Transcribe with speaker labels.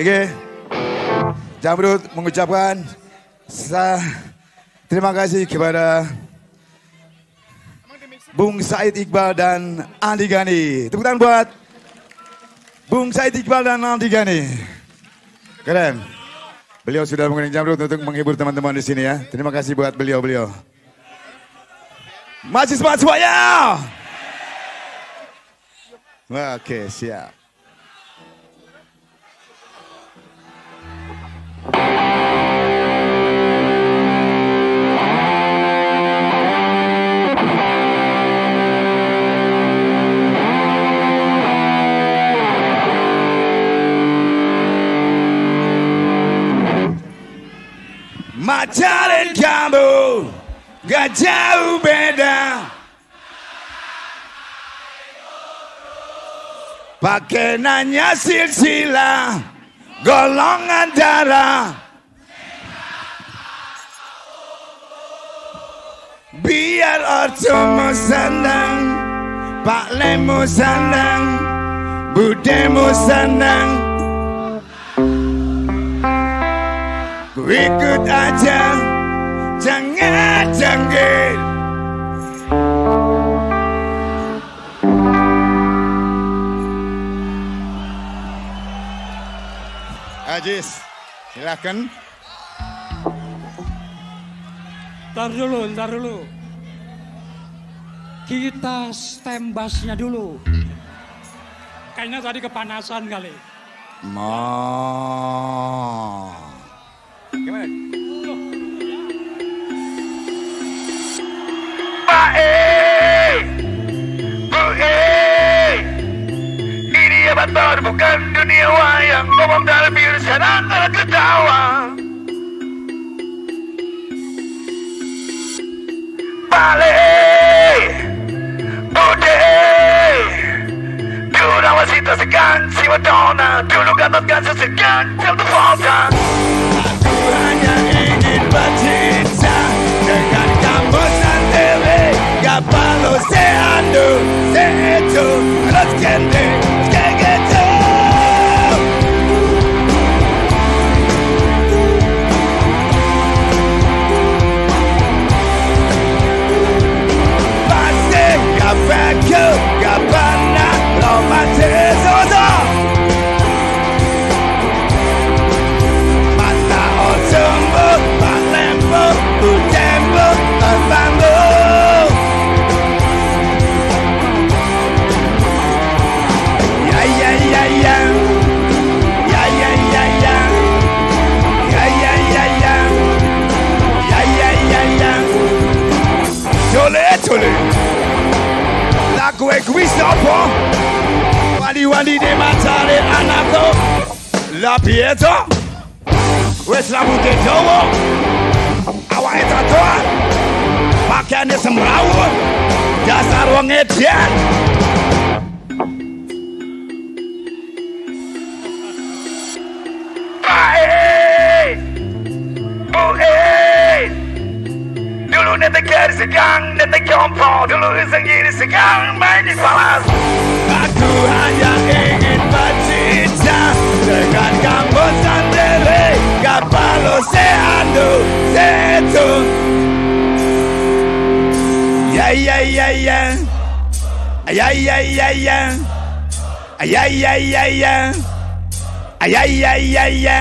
Speaker 1: Oke. Jamrut mengucapkan terima kasih kepada Bung Said Iqbal dan Andi Gani. Tepuk tangan buat Bung Said Iqbal dan Andi Gani. Keren. Beliau sudah menggunakan jamrut untuk menghibur teman-teman di sini ya. Terima kasih buat beliau-beliau. Masih semangat semuanya. Oke, siap. Macarin kamu gak jauh beda. Pakai nanya silsilah. Golongan darah. Biar ortumu senang Pak Lemu senang Budemu senang Ku ikut aja Jangan janggil Ajis, silakan.
Speaker 2: Ntar dulu, ntar dulu. Kita stem bassnya dulu. Kayaknya tadi kepanasan kali.
Speaker 1: Ma.
Speaker 3: Baik, baik. Ini betul bukan dunia wayang Ngomong dari biru ada ketawa Balik, udah Dulu nama Sita segan si Madonna Dulu Gatot Gatot segan Volta
Speaker 1: Aku obsolète. La gwegwis la wali wali de matale anato, la pieto, wes la bute jowo, awa etatoa, pakane semrawon, dasar wong
Speaker 3: Dulu kiri segang, netek jompo. Dulu sendiri segang, main di falas
Speaker 1: Aku hanya ingin bercinta Dengan kamu sendiri Gak perlu seandu Setu. Ya ya ya ya. Ya ya ya ya. Ya ya ya ya. Ya ya ya ya